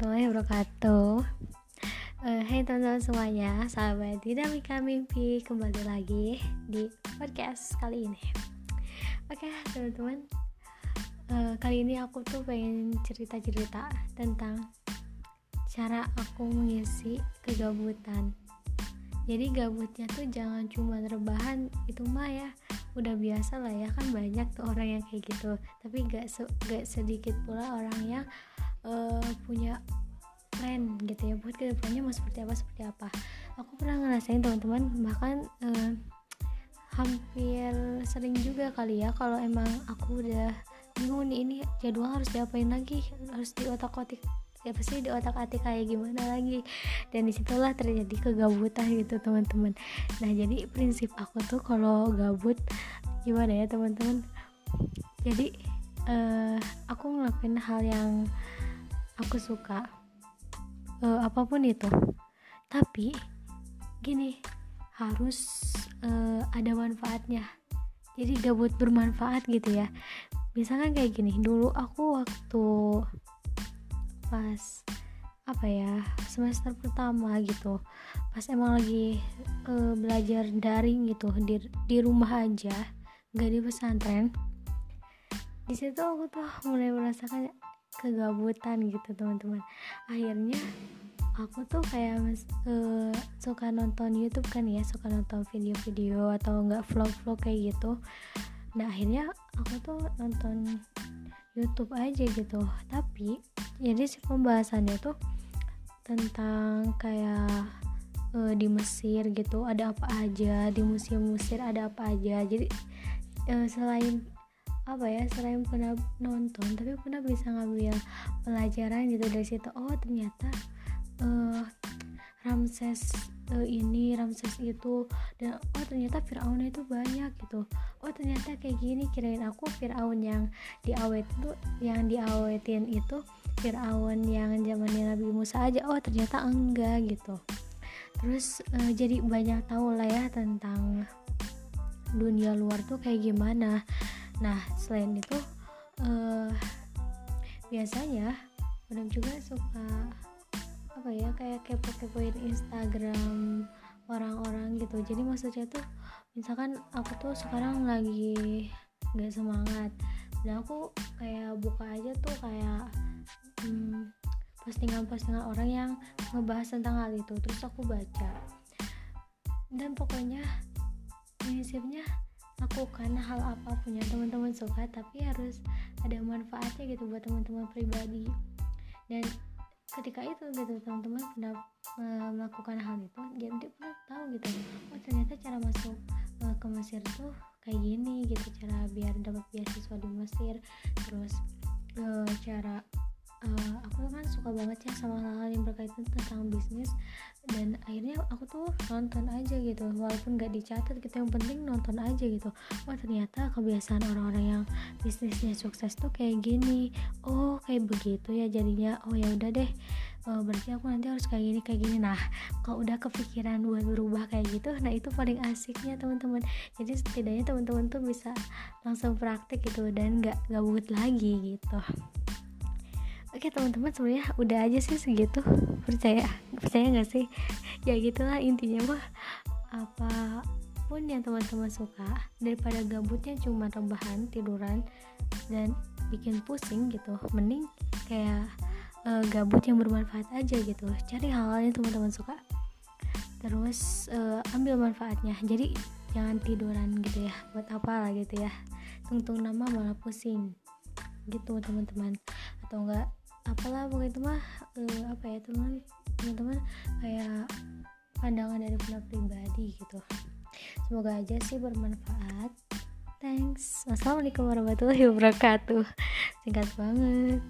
warahmatullahi wabarakatuh. Uh, Hai teman-teman semuanya Sahabat Dinamika Mimpi Kembali lagi di podcast kali ini. Oke teman-teman uh, Kali ini aku tuh pengen cerita-cerita Tentang Cara aku mengisi kegabutan. Jadi gabutnya tuh jangan cuma rebahan Itu mah ya udah biasa lah ya kan banyak tuh orang yang kayak gitu. Tapi gak, se gak sedikit pula orang yang uh, punya plan gitu ya buat ke depannya mau seperti apa seperti apa. Aku pernah ngerasain teman-teman bahkan uh, hampir sering juga kali ya kalau emang aku udah bingung nih ini jadwal harus diapain lagi harus di otak-otik ya pasti di otak atik kayak gimana lagi. Dan di situlah terjadi kegabutan gitu teman-teman. Nah jadi prinsip aku tuh kalau gabut gimana ya teman-teman? Jadi uh, aku ngelakuin hal yang aku suka uh, apa pun itu. Tapi gini harus uh, ada manfaatnya. Jadi gabut bermanfaat gitu ya. Misalkan kayak gini dulu aku waktu pas apa ya semester pertama gitu pas emang lagi uh, belajar daring gitu di di rumah aja gak di pesantren di situ aku tuh mulai merasakan kegabutan gitu teman-teman. Akhirnya aku tuh kayak mas, uh, suka nonton YouTube kan ya suka nonton video-video atau enggak vlog-vlog kayak gitu. Nah akhirnya aku tuh nonton YouTube aja gitu. Tapi jadi si pembahasannya tuh tentang kayak uh, di Mesir gitu ada apa aja di museum Mesir ada apa aja. Jadi uh, selain apa ya selain pernah nonton tapi pernah bisa ngambil pelajaran gitu dari situ. Oh ternyata uh, Ramses uh, ini Ramses itu dan oh ternyata Fir'aun itu banyak gitu. Oh ternyata kayak gini kirain aku Fir'aun yang diawet itu yang diawetin itu Fir'aun yang zamannya Nabi Musa aja. Oh ternyata enggak gitu. Terus uh, jadi banyak tahu lah ya tentang dunia luar tuh kayak gimana nah selain itu uh, biasanya kadang juga suka apa ya kayak kepo-kepoin Instagram orang-orang gitu. Jadi maksudnya tuh misalkan aku tuh sekarang lagi nggak semangat dan aku kayak buka aja tuh kayak hmm, postingan-postingan orang yang ngebahas tentang hal itu terus aku baca. Dan pokoknya prinsipnya lakukan hal apa pun yang teman-teman suka tapi harus ada manfaatnya gitu buat teman-teman pribadi. Dan ketika itu gitu teman-teman pernah uh, melakukan hal itu jadi dia pernah tahu gitu oh ternyata cara masuk uh, ke Mesir tuh kayak gini gitu cara biar dapat beasiswa di Mesir terus uh, cara uh, aku kan suka banget ya sama hal-hal yang berkaitan tentang bisnis. Dan akhirnya aku tuh nonton aja gitu walaupun gak dicatat gitu yang penting nonton aja gitu. Oh ternyata kebiasaan orang-orang yang bisnisnya sukses tuh kayak gini. Oh kayak begitu ya jadinya. Oh ya udah deh. Uh, berarti aku nanti harus kayak gini kayak gini. Nah kalau udah kepikiran buat berubah kayak gitu? Nah itu paling asiknya teman-teman. Jadi setidaknya teman-teman tuh bisa langsung praktik gitu dan gak gabut lagi gitu Oke teman-teman sebenarnya udah aja sih segitu. Percaya percaya nggak sih? Ya gitulah intinya mah apa pun yang teman-teman suka daripada gabutnya cuma rebahan tiduran dan bikin pusing gitu mending kayak uh, gabut yang bermanfaat aja gitu. Cari hal-hal yang teman-teman suka. Terus uh, ambil manfaatnya. Jadi jangan tiduran gitu ya buat apa lah gitu ya. Tungtung nama malah pusing. Gitu teman-teman. Atau enggak apalah pokoknya itu mah uh, apa ya teman teman-teman kayak pandangan dari pula pribadi gitu. Semoga aja sih bermanfaat. Thanks. Wassalamualaikum warahmatullahi wabarakatuh. Singkat banget